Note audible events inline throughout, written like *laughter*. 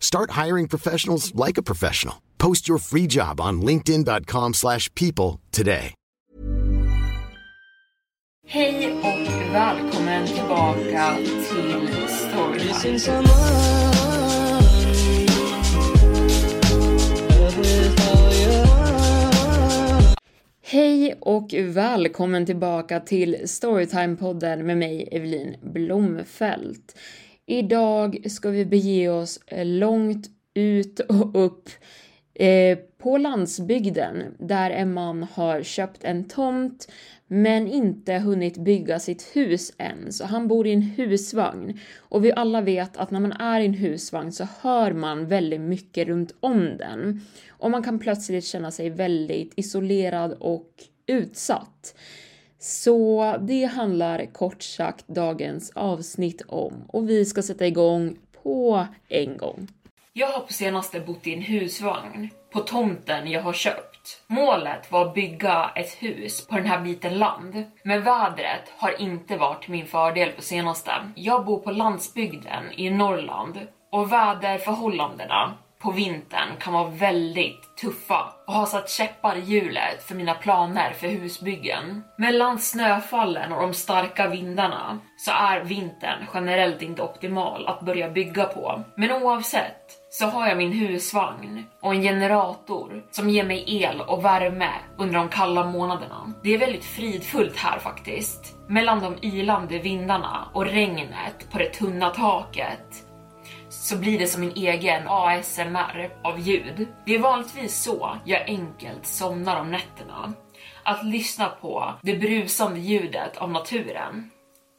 Start hiring professionals like a professional. Post your free job on linkedin.com/people slash people today. Hej och välkommen tillbaka till Storytime. Hej och välkommen tillbaka till Storytime-podden med mig Evelin Blomfelt. Idag ska vi bege oss eh, långt ut *laughs* och upp eh, på landsbygden där en man har köpt en tomt men inte hunnit bygga sitt hus än, så han bor i en husvagn. Och vi alla vet att när man är i en husvagn så hör man väldigt mycket runt om den. Och man kan plötsligt känna sig väldigt isolerad och utsatt. Så det handlar kort sagt dagens avsnitt om och vi ska sätta igång på en gång. Jag har på senaste bott i en husvagn på tomten jag har köpt. Målet var att bygga ett hus på den här biten land, men vädret har inte varit min fördel på senaste. Jag bor på landsbygden i Norrland och väderförhållandena på vintern kan vara väldigt tuffa och har satt käppar i hjulet för mina planer för husbyggen. Mellan snöfallen och de starka vindarna så är vintern generellt inte optimal att börja bygga på. Men oavsett så har jag min husvagn och en generator som ger mig el och värme under de kalla månaderna. Det är väldigt fridfullt här faktiskt. Mellan de ylande vindarna och regnet på det tunna taket så blir det som min egen ASMR av ljud. Det är vanligtvis så jag enkelt somnar om nätterna. Att lyssna på det brusande ljudet av naturen.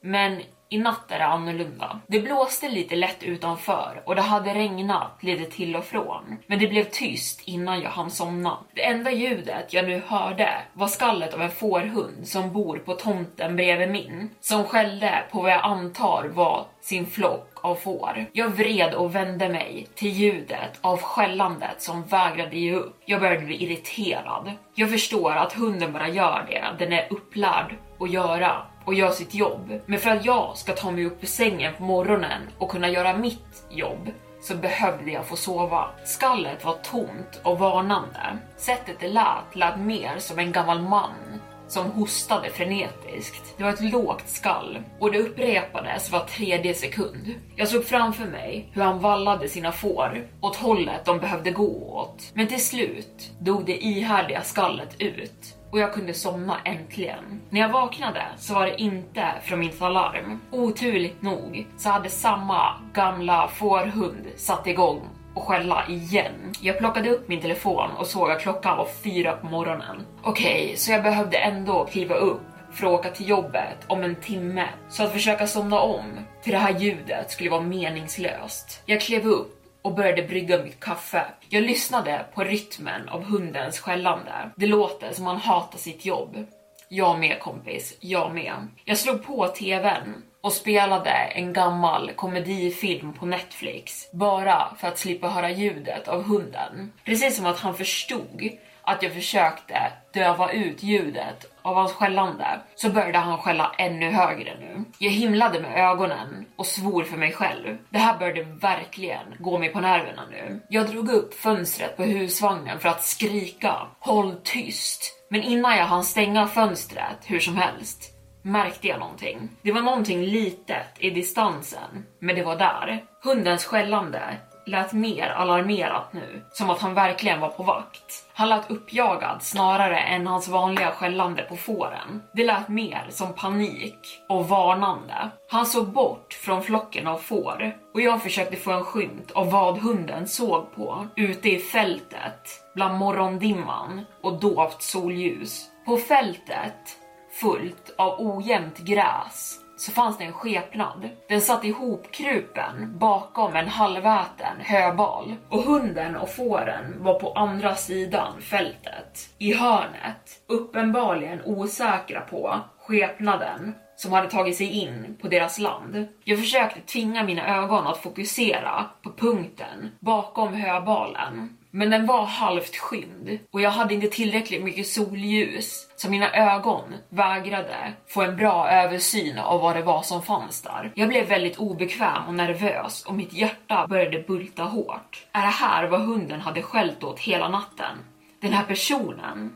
Men i natt är det annorlunda. Det blåste lite lätt utanför och det hade regnat lite till och från. Men det blev tyst innan jag hann somna. Det enda ljudet jag nu hörde var skallet av en fårhund som bor på tomten bredvid min. Som skällde på vad jag antar var sin flock av får. Jag vred och vände mig till ljudet av skällandet som vägrade ge upp. Jag började bli irriterad. Jag förstår att hunden bara gör det den är upplärd att göra och gör sitt jobb. Men för att jag ska ta mig upp ur sängen på morgonen och kunna göra mitt jobb så behövde jag få sova. Skallet var tomt och varnande. Sättet det lät lät mer som en gammal man som hostade frenetiskt. Det var ett lågt skall och det upprepades var tredje sekund. Jag såg framför mig hur han vallade sina får åt hållet de behövde gå åt. Men till slut dog det ihärdiga skallet ut och jag kunde somna äntligen. När jag vaknade så var det inte från mitt alarm. Oturligt nog så hade samma gamla fårhund satt igång och skälla igen. Jag plockade upp min telefon och såg att klockan var fyra på morgonen. Okej, okay, så jag behövde ändå kliva upp för att åka till jobbet om en timme. Så att försöka somna om till det här ljudet skulle vara meningslöst. Jag klev upp och började brygga mitt kaffe. Jag lyssnade på rytmen av hundens skällande. Det låter som han hatar sitt jobb. Jag med kompis, jag med. Jag slog på tvn och spelade en gammal komedifilm på Netflix bara för att slippa höra ljudet av hunden. Precis som att han förstod att jag försökte döva ut ljudet av hans skällande så började han skälla ännu högre nu. Jag himlade med ögonen och svor för mig själv. Det här började verkligen gå mig på nerverna nu. Jag drog upp fönstret på husvagnen för att skrika “Håll tyst!” Men innan jag hann stänga fönstret hur som helst märkte jag någonting. Det var någonting litet i distansen, men det var där. Hundens skällande lät mer alarmerat nu, som att han verkligen var på vakt. Han lät uppjagad snarare än hans vanliga skällande på fåren. Det lät mer som panik och varnande. Han såg bort från flocken av får och jag försökte få en skymt av vad hunden såg på ute i fältet bland morgondimman och dovt solljus. På fältet, fullt av ojämnt gräs, så fanns det en skepnad. Den satt ihopkrupen bakom en halväten höbal och hunden och fåren var på andra sidan fältet, i hörnet, uppenbarligen osäkra på skepnaden som hade tagit sig in på deras land. Jag försökte tvinga mina ögon att fokusera på punkten bakom höbalen men den var halvt skymd och jag hade inte tillräckligt mycket solljus så mina ögon vägrade få en bra översyn av vad det var som fanns där. Jag blev väldigt obekväm och nervös och mitt hjärta började bulta hårt. Är det här vad hunden hade skällt åt hela natten? Den här personen?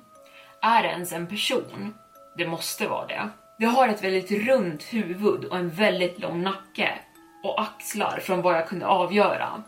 Är det ens en person? Det måste vara det. Det har ett väldigt runt huvud och en väldigt lång nacke och axlar från vad jag kunde avgöra.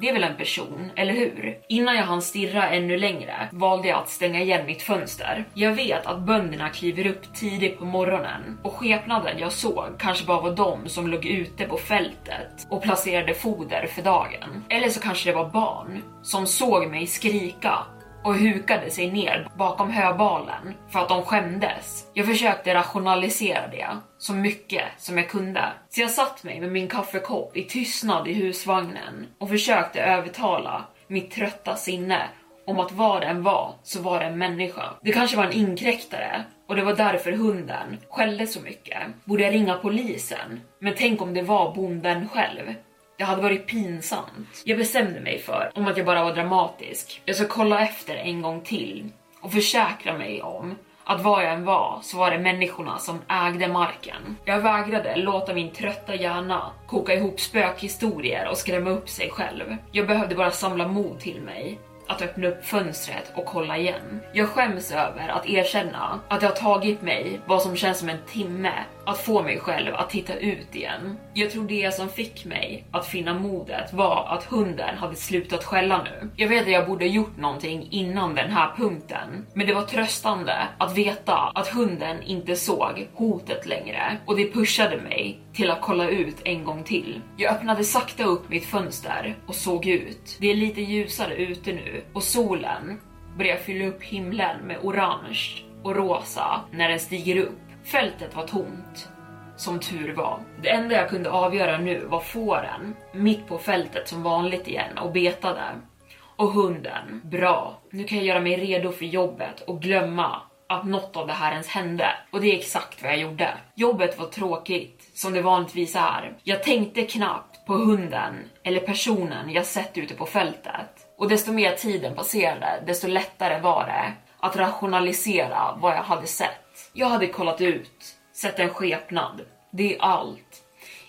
Det är väl en person, eller hur? Innan jag hann stirra ännu längre valde jag att stänga igen mitt fönster. Jag vet att bönderna kliver upp tidigt på morgonen och skepnaden jag såg kanske bara var de som låg ute på fältet och placerade foder för dagen. Eller så kanske det var barn som såg mig skrika och hukade sig ner bakom höbalen för att de skämdes. Jag försökte rationalisera det så mycket som jag kunde. Så jag satt mig med min kaffekopp i tystnad i husvagnen och försökte övertala mitt trötta sinne om att vad den var så var det en människa. Det kanske var en inkräktare och det var därför hunden skällde så mycket. Borde jag ringa polisen? Men tänk om det var bonden själv? Det hade varit pinsamt. Jag bestämde mig för, om att jag bara var dramatisk, jag ska kolla efter en gång till och försäkra mig om att var jag än var så var det människorna som ägde marken. Jag vägrade låta min trötta hjärna koka ihop spökhistorier och skrämma upp sig själv. Jag behövde bara samla mod till mig att öppna upp fönstret och kolla igen. Jag skäms över att erkänna att det har tagit mig vad som känns som en timme att få mig själv att titta ut igen. Jag tror det som fick mig att finna modet var att hunden hade slutat skälla nu. Jag vet att jag borde gjort någonting innan den här punkten, men det var tröstande att veta att hunden inte såg hotet längre och det pushade mig till att kolla ut en gång till. Jag öppnade sakta upp mitt fönster och såg ut. Det är lite ljusare ute nu och solen börjar fylla upp himlen med orange och rosa när den stiger upp. Fältet var tomt. Som tur var. Det enda jag kunde avgöra nu var fåren mitt på fältet som vanligt igen och betade. Och hunden. Bra. Nu kan jag göra mig redo för jobbet och glömma att något av det här ens hände. Och det är exakt vad jag gjorde. Jobbet var tråkigt, som det vanligtvis är. Jag tänkte knappt på hunden eller personen jag sett ute på fältet. Och desto mer tiden passerade, desto lättare var det att rationalisera vad jag hade sett. Jag hade kollat ut, sett en skepnad. Det är allt.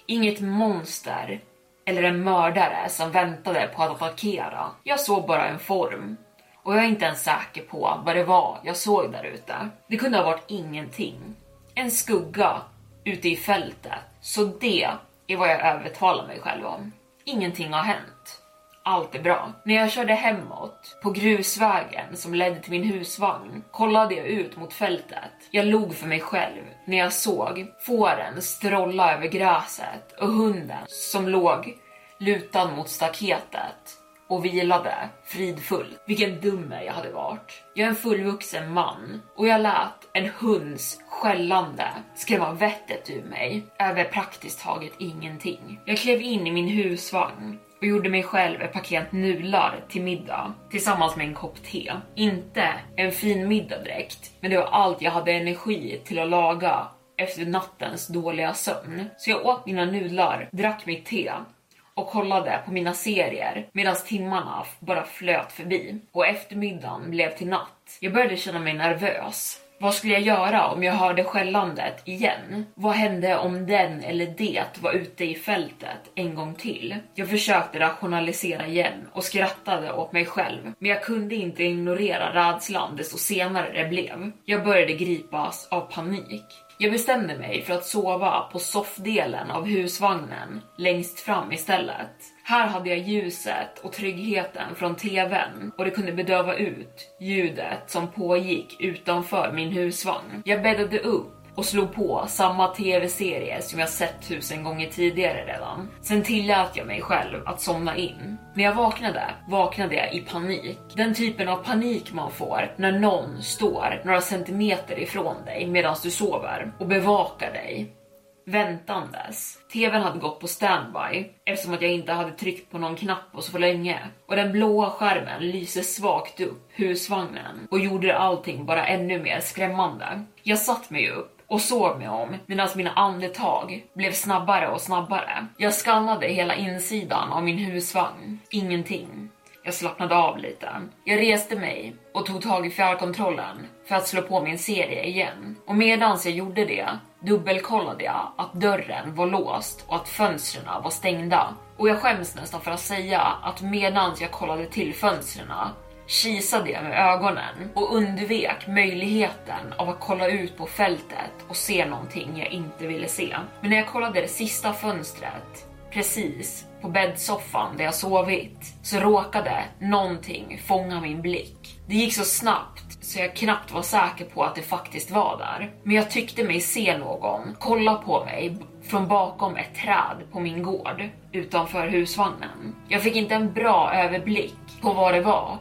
Inget monster eller en mördare som väntade på att attackera. Jag såg bara en form. Och jag är inte ens säker på vad det var jag såg där ute. Det kunde ha varit ingenting. En skugga ute i fältet. Så det är vad jag övertalar mig själv om. Ingenting har hänt allt är bra. När jag körde hemåt på grusvägen som ledde till min husvagn kollade jag ut mot fältet. Jag log för mig själv när jag såg fåren strolla över gräset och hunden som låg lutad mot staketet och vilade fridfullt. Vilken dumme jag hade varit. Jag är en fullvuxen man och jag lät en hunds skällande skrämma vettet ur mig över praktiskt taget ingenting. Jag klev in i min husvagn och gjorde mig själv ett paket nudlar till middag tillsammans med en kopp te. Inte en fin middag direkt, men det var allt jag hade energi till att laga efter nattens dåliga sömn. Så jag åt mina nudlar, drack mitt te och kollade på mina serier medan timmarna bara flöt förbi och eftermiddagen blev till natt. Jag började känna mig nervös vad skulle jag göra om jag hörde skällandet igen? Vad hände om den eller det var ute i fältet en gång till? Jag försökte rationalisera igen och skrattade åt mig själv, men jag kunde inte ignorera rädslan desto senare det blev. Jag började gripas av panik. Jag bestämde mig för att sova på soffdelen av husvagnen längst fram istället. Här hade jag ljuset och tryggheten från tvn och det kunde bedöva ut ljudet som pågick utanför min husvagn. Jag bäddade upp och slog på samma tv-serie som jag sett tusen gånger tidigare redan. Sen tillät jag mig själv att somna in. När jag vaknade, vaknade jag i panik. Den typen av panik man får när någon står några centimeter ifrån dig medan du sover och bevakar dig väntandes. TVn hade gått på standby eftersom att jag inte hade tryckt på någon knapp på så länge och den blåa skärmen lyser svagt upp husvagnen och gjorde allting bara ännu mer skrämmande. Jag satt mig upp och såg mig om medan mina andetag blev snabbare och snabbare. Jag skannade hela insidan av min husvagn. Ingenting. Jag slappnade av lite. Jag reste mig och tog tag i fjärrkontrollen för att slå på min serie igen. Och medans jag gjorde det dubbelkollade jag att dörren var låst och att fönstren var stängda. Och jag skäms nästan för att säga att medans jag kollade till fönstren kisade jag med ögonen och undvek möjligheten av att kolla ut på fältet och se någonting jag inte ville se. Men när jag kollade det sista fönstret precis på bäddsoffan där jag sovit så råkade någonting fånga min blick. Det gick så snabbt så jag knappt var säker på att det faktiskt var där. Men jag tyckte mig se någon kolla på mig från bakom ett träd på min gård utanför husvagnen. Jag fick inte en bra överblick på vad det var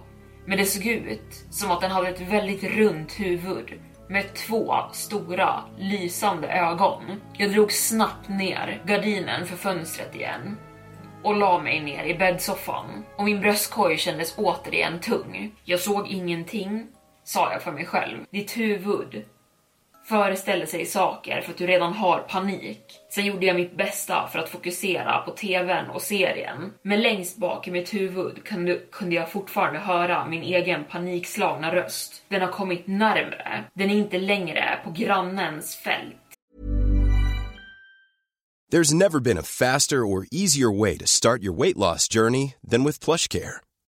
men det såg ut som att den hade ett väldigt runt huvud med två stora lysande ögon. Jag drog snabbt ner gardinen för fönstret igen och la mig ner i bäddsoffan och min bröstkorg kändes återigen tung. Jag såg ingenting, sa jag för mig själv. Ditt huvud föreställer sig saker för att du redan har panik. Sen gjorde jag mitt bästa för att fokusera på tvn och serien. Men längst bak i mitt huvud kunde, kunde jag fortfarande höra min egen panikslagna röst. Den har kommit närmre. Den är inte längre på grannens fält. There's never been a faster or easier way to start your weight loss journey than with plush care.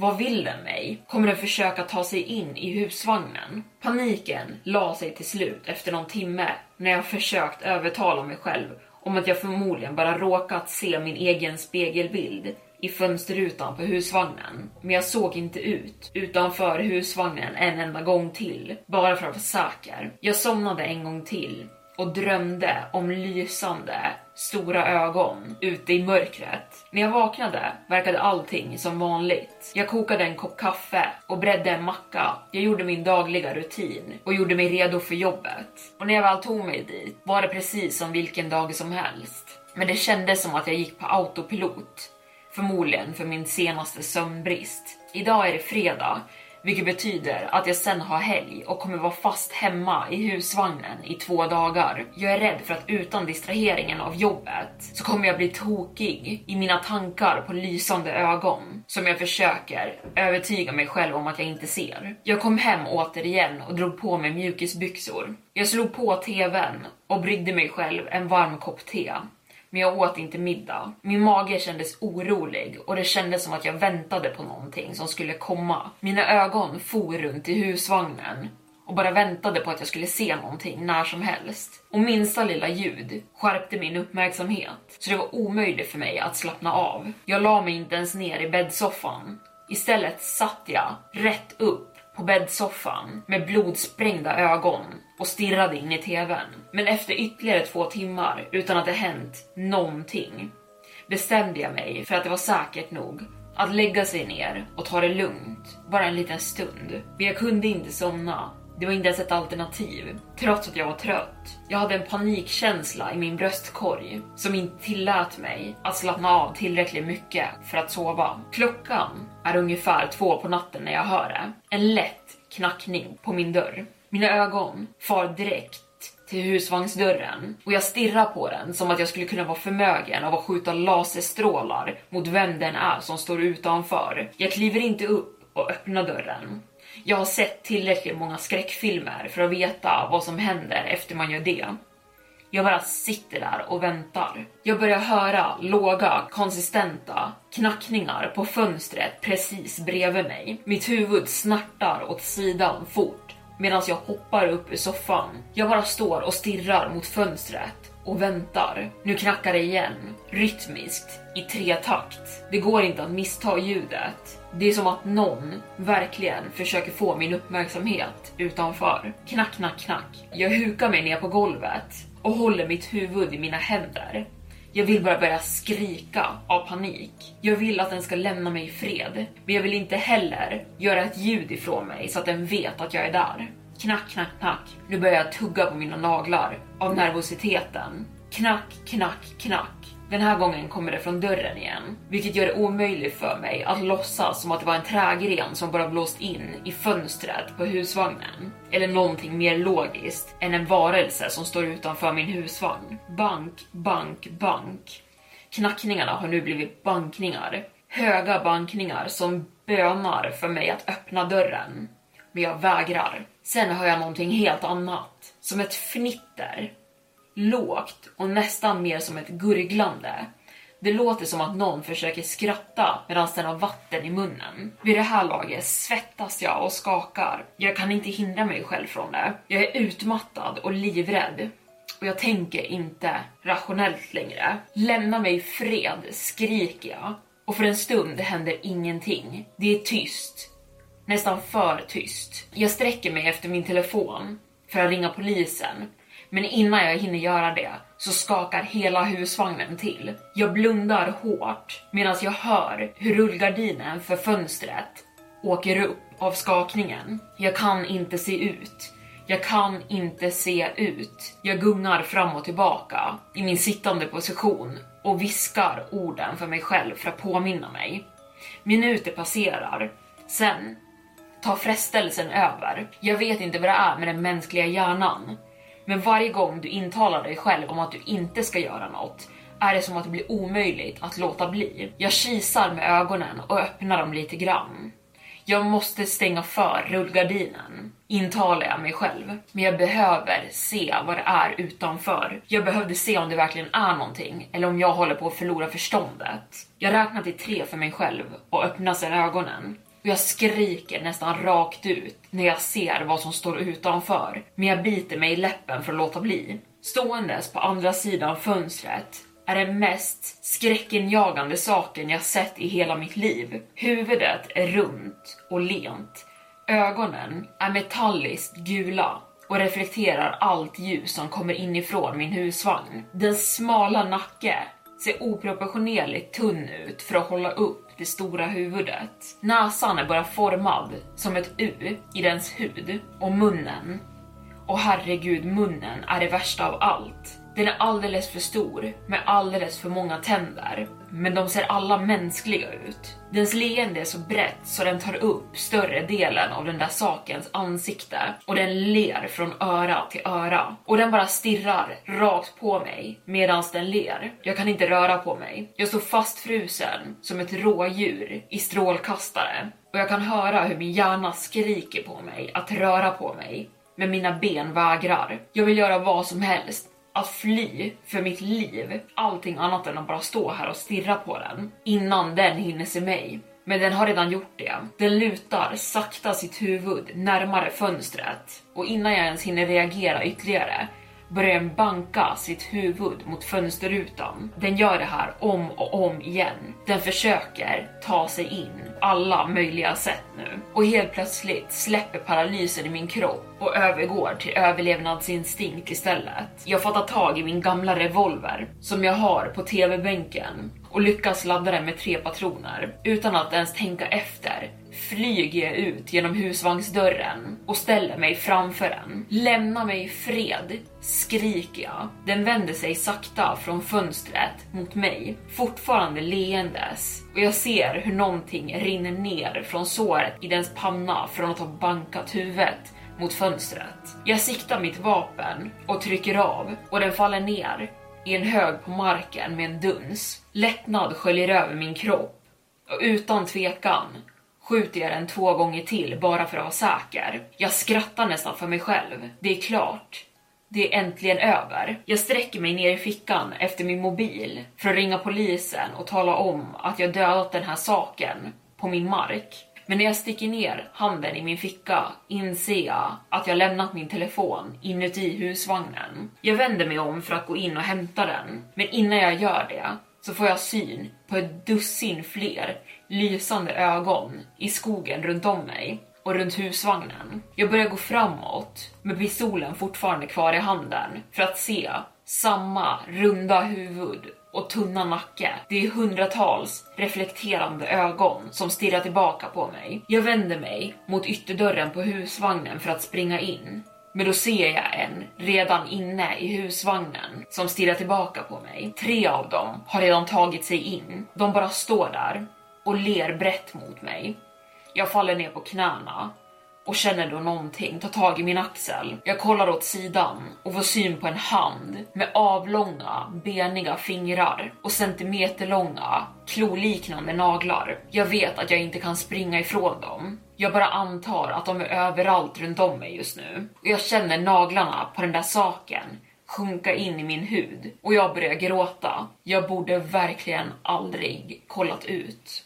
Vad vill den mig? Kommer den försöka ta sig in i husvagnen? Paniken la sig till slut efter någon timme när jag försökt övertala mig själv om att jag förmodligen bara råkat se min egen spegelbild i fönsterrutan på husvagnen. Men jag såg inte ut utanför husvagnen en enda gång till, bara för att vara säker. Jag somnade en gång till och drömde om lysande, stora ögon ute i mörkret. När jag vaknade verkade allting som vanligt. Jag kokade en kopp kaffe och bredde en macka. Jag gjorde min dagliga rutin och gjorde mig redo för jobbet. Och när jag väl tog mig dit var det precis som vilken dag som helst. Men det kändes som att jag gick på autopilot. Förmodligen för min senaste sömnbrist. Idag är det fredag vilket betyder att jag sen har helg och kommer vara fast hemma i husvagnen i två dagar. Jag är rädd för att utan distraheringen av jobbet så kommer jag bli tokig i mina tankar på lysande ögon som jag försöker övertyga mig själv om att jag inte ser. Jag kom hem återigen och drog på mig mjukisbyxor. Jag slog på tvn och bryggde mig själv en varm kopp te men jag åt inte middag. Min mage kändes orolig och det kändes som att jag väntade på någonting som skulle komma. Mina ögon for runt i husvagnen och bara väntade på att jag skulle se någonting när som helst. Och minsta lilla ljud skärpte min uppmärksamhet, så det var omöjligt för mig att slappna av. Jag la mig inte ens ner i bäddsoffan. Istället satt jag rätt upp på bäddsoffan med blodsprängda ögon och stirrade in i tvn. Men efter ytterligare två timmar utan att det hänt någonting bestämde jag mig för att det var säkert nog att lägga sig ner och ta det lugnt, bara en liten stund. Men jag kunde inte somna. Det var inte ens ett alternativ, trots att jag var trött. Jag hade en panikkänsla i min bröstkorg som inte tillät mig att slappna av tillräckligt mycket för att sova. Klockan är ungefär två på natten när jag hör det. En lätt knackning på min dörr. Mina ögon far direkt till husvagnsdörren och jag stirrar på den som att jag skulle kunna vara förmögen av att skjuta laserstrålar mot vem den är som står utanför. Jag kliver inte upp och öppnar dörren. Jag har sett tillräckligt många skräckfilmer för att veta vad som händer efter man gör det. Jag bara sitter där och väntar. Jag börjar höra låga, konsistenta knackningar på fönstret precis bredvid mig. Mitt huvud snartar åt sidan fort medan jag hoppar upp ur soffan. Jag bara står och stirrar mot fönstret och väntar. Nu knackar det igen, rytmiskt, i tre takt. Det går inte att missta ljudet. Det är som att någon verkligen försöker få min uppmärksamhet utanför. Knack, knack, knack. Jag hukar mig ner på golvet och håller mitt huvud i mina händer. Jag vill bara börja skrika av panik. Jag vill att den ska lämna mig i fred, men jag vill inte heller göra ett ljud ifrån mig så att den vet att jag är där. Knack, knack, knack. Nu börjar jag tugga på mina naglar av nervositeten. Knack, knack, knack. Den här gången kommer det från dörren igen, vilket gör det omöjligt för mig att låtsas som att det var en trägren som bara blåst in i fönstret på husvagnen. Eller någonting mer logiskt än en varelse som står utanför min husvagn. Bank, bank, bank. Knackningarna har nu blivit bankningar. Höga bankningar som bönar för mig att öppna dörren. Men jag vägrar. Sen hör jag någonting helt annat. Som ett fnitter lågt och nästan mer som ett gurglande. Det låter som att någon försöker skratta medan den har vatten i munnen. Vid det här laget svettas jag och skakar. Jag kan inte hindra mig själv från det. Jag är utmattad och livrädd. Och jag tänker inte rationellt längre. Lämna mig i fred, skriker jag. Och för en stund händer ingenting. Det är tyst. Nästan för tyst. Jag sträcker mig efter min telefon för att ringa polisen men innan jag hinner göra det så skakar hela husvagnen till. Jag blundar hårt medan jag hör hur rullgardinen för fönstret åker upp av skakningen. Jag kan inte se ut. Jag kan inte se ut. Jag gungar fram och tillbaka i min sittande position och viskar orden för mig själv för att påminna mig. Minuter passerar. Sen tar frestelsen över. Jag vet inte vad det är med den mänskliga hjärnan. Men varje gång du intalar dig själv om att du inte ska göra något är det som att det blir omöjligt att låta bli. Jag kisar med ögonen och öppnar dem lite grann. Jag måste stänga för rullgardinen. intalar jag mig själv. Men jag behöver se vad det är utanför. Jag behövde se om det verkligen är någonting eller om jag håller på att förlora förståndet. Jag räknar till tre för mig själv och öppnar sedan ögonen. Och jag skriker nästan rakt ut när jag ser vad som står utanför. Men jag biter mig i läppen för att låta bli. Ståendes på andra sidan fönstret är den mest skräckenjagande saken jag sett i hela mitt liv. Huvudet är runt och lent. Ögonen är metalliskt gula och reflekterar allt ljus som kommer inifrån min husvagn. Den smala nacke ser oproportionerligt tunn ut för att hålla upp det stora huvudet. Näsan är bara formad som ett U i dens hud och munnen. Och herregud, munnen är det värsta av allt. Den är alldeles för stor med alldeles för många tänder, men de ser alla mänskliga ut. Dens leende är så brett så den tar upp större delen av den där sakens ansikte och den ler från öra till öra och den bara stirrar rakt på mig medan den ler. Jag kan inte röra på mig. Jag står fastfrusen som ett rådjur i strålkastare och jag kan höra hur min hjärna skriker på mig att röra på mig men mina ben vägrar. Jag vill göra vad som helst att fly för mitt liv, allting annat än att bara stå här och stirra på den innan den hinner se mig. Men den har redan gjort det. Den lutar sakta sitt huvud närmare fönstret och innan jag ens hinner reagera ytterligare börjar den banka sitt huvud mot fönsterrutan. Den gör det här om och om igen. Den försöker ta sig in alla möjliga sätt nu och helt plötsligt släpper paralysen i min kropp och övergår till överlevnadsinstinkt istället. Jag fattar tag i min gamla revolver som jag har på tv-bänken och lyckas ladda den med tre patroner utan att ens tänka efter flyger jag ut genom husvagnsdörren och ställer mig framför den. Lämna mig i fred, skriker jag. Den vänder sig sakta från fönstret mot mig, fortfarande leendes och jag ser hur någonting rinner ner från såret i dens panna från att ha bankat huvudet mot fönstret. Jag siktar mitt vapen och trycker av och den faller ner i en hög på marken med en duns. Lättnad sköljer över min kropp och utan tvekan skjuter jag den två gånger till bara för att vara säker. Jag skrattar nästan för mig själv. Det är klart. Det är äntligen över. Jag sträcker mig ner i fickan efter min mobil för att ringa polisen och tala om att jag dödat den här saken på min mark. Men när jag sticker ner handen i min ficka inser jag att jag lämnat min telefon inuti husvagnen. Jag vänder mig om för att gå in och hämta den, men innan jag gör det så får jag syn på ett dussin fler lysande ögon i skogen runt om mig och runt husvagnen. Jag börjar gå framåt med pistolen fortfarande kvar i handen för att se samma runda huvud och tunna nacke. Det är hundratals reflekterande ögon som stirrar tillbaka på mig. Jag vänder mig mot ytterdörren på husvagnen för att springa in. Men då ser jag en redan inne i husvagnen som stirrar tillbaka på mig. Tre av dem har redan tagit sig in. De bara står där och ler brett mot mig. Jag faller ner på knäna och känner då någonting ta tag i min axel. Jag kollar åt sidan och får syn på en hand med avlånga, beniga fingrar och centimeterlånga, kloliknande naglar. Jag vet att jag inte kan springa ifrån dem. Jag bara antar att de är överallt runt om mig just nu. Och jag känner naglarna på den där saken sjunka in i min hud och jag börjar gråta. Jag borde verkligen aldrig kollat ut.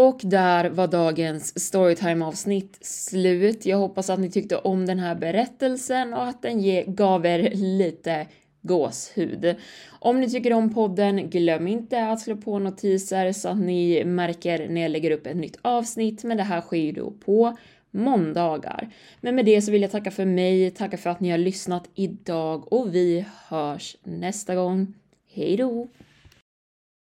Och där var dagens storytime avsnitt slut. Jag hoppas att ni tyckte om den här berättelsen och att den ge, gav er lite gåshud. Om ni tycker om podden, glöm inte att slå på notiser så att ni märker när jag lägger upp ett nytt avsnitt, men det här sker ju då på måndagar. Men med det så vill jag tacka för mig, tacka för att ni har lyssnat idag och vi hörs nästa gång. Hej då!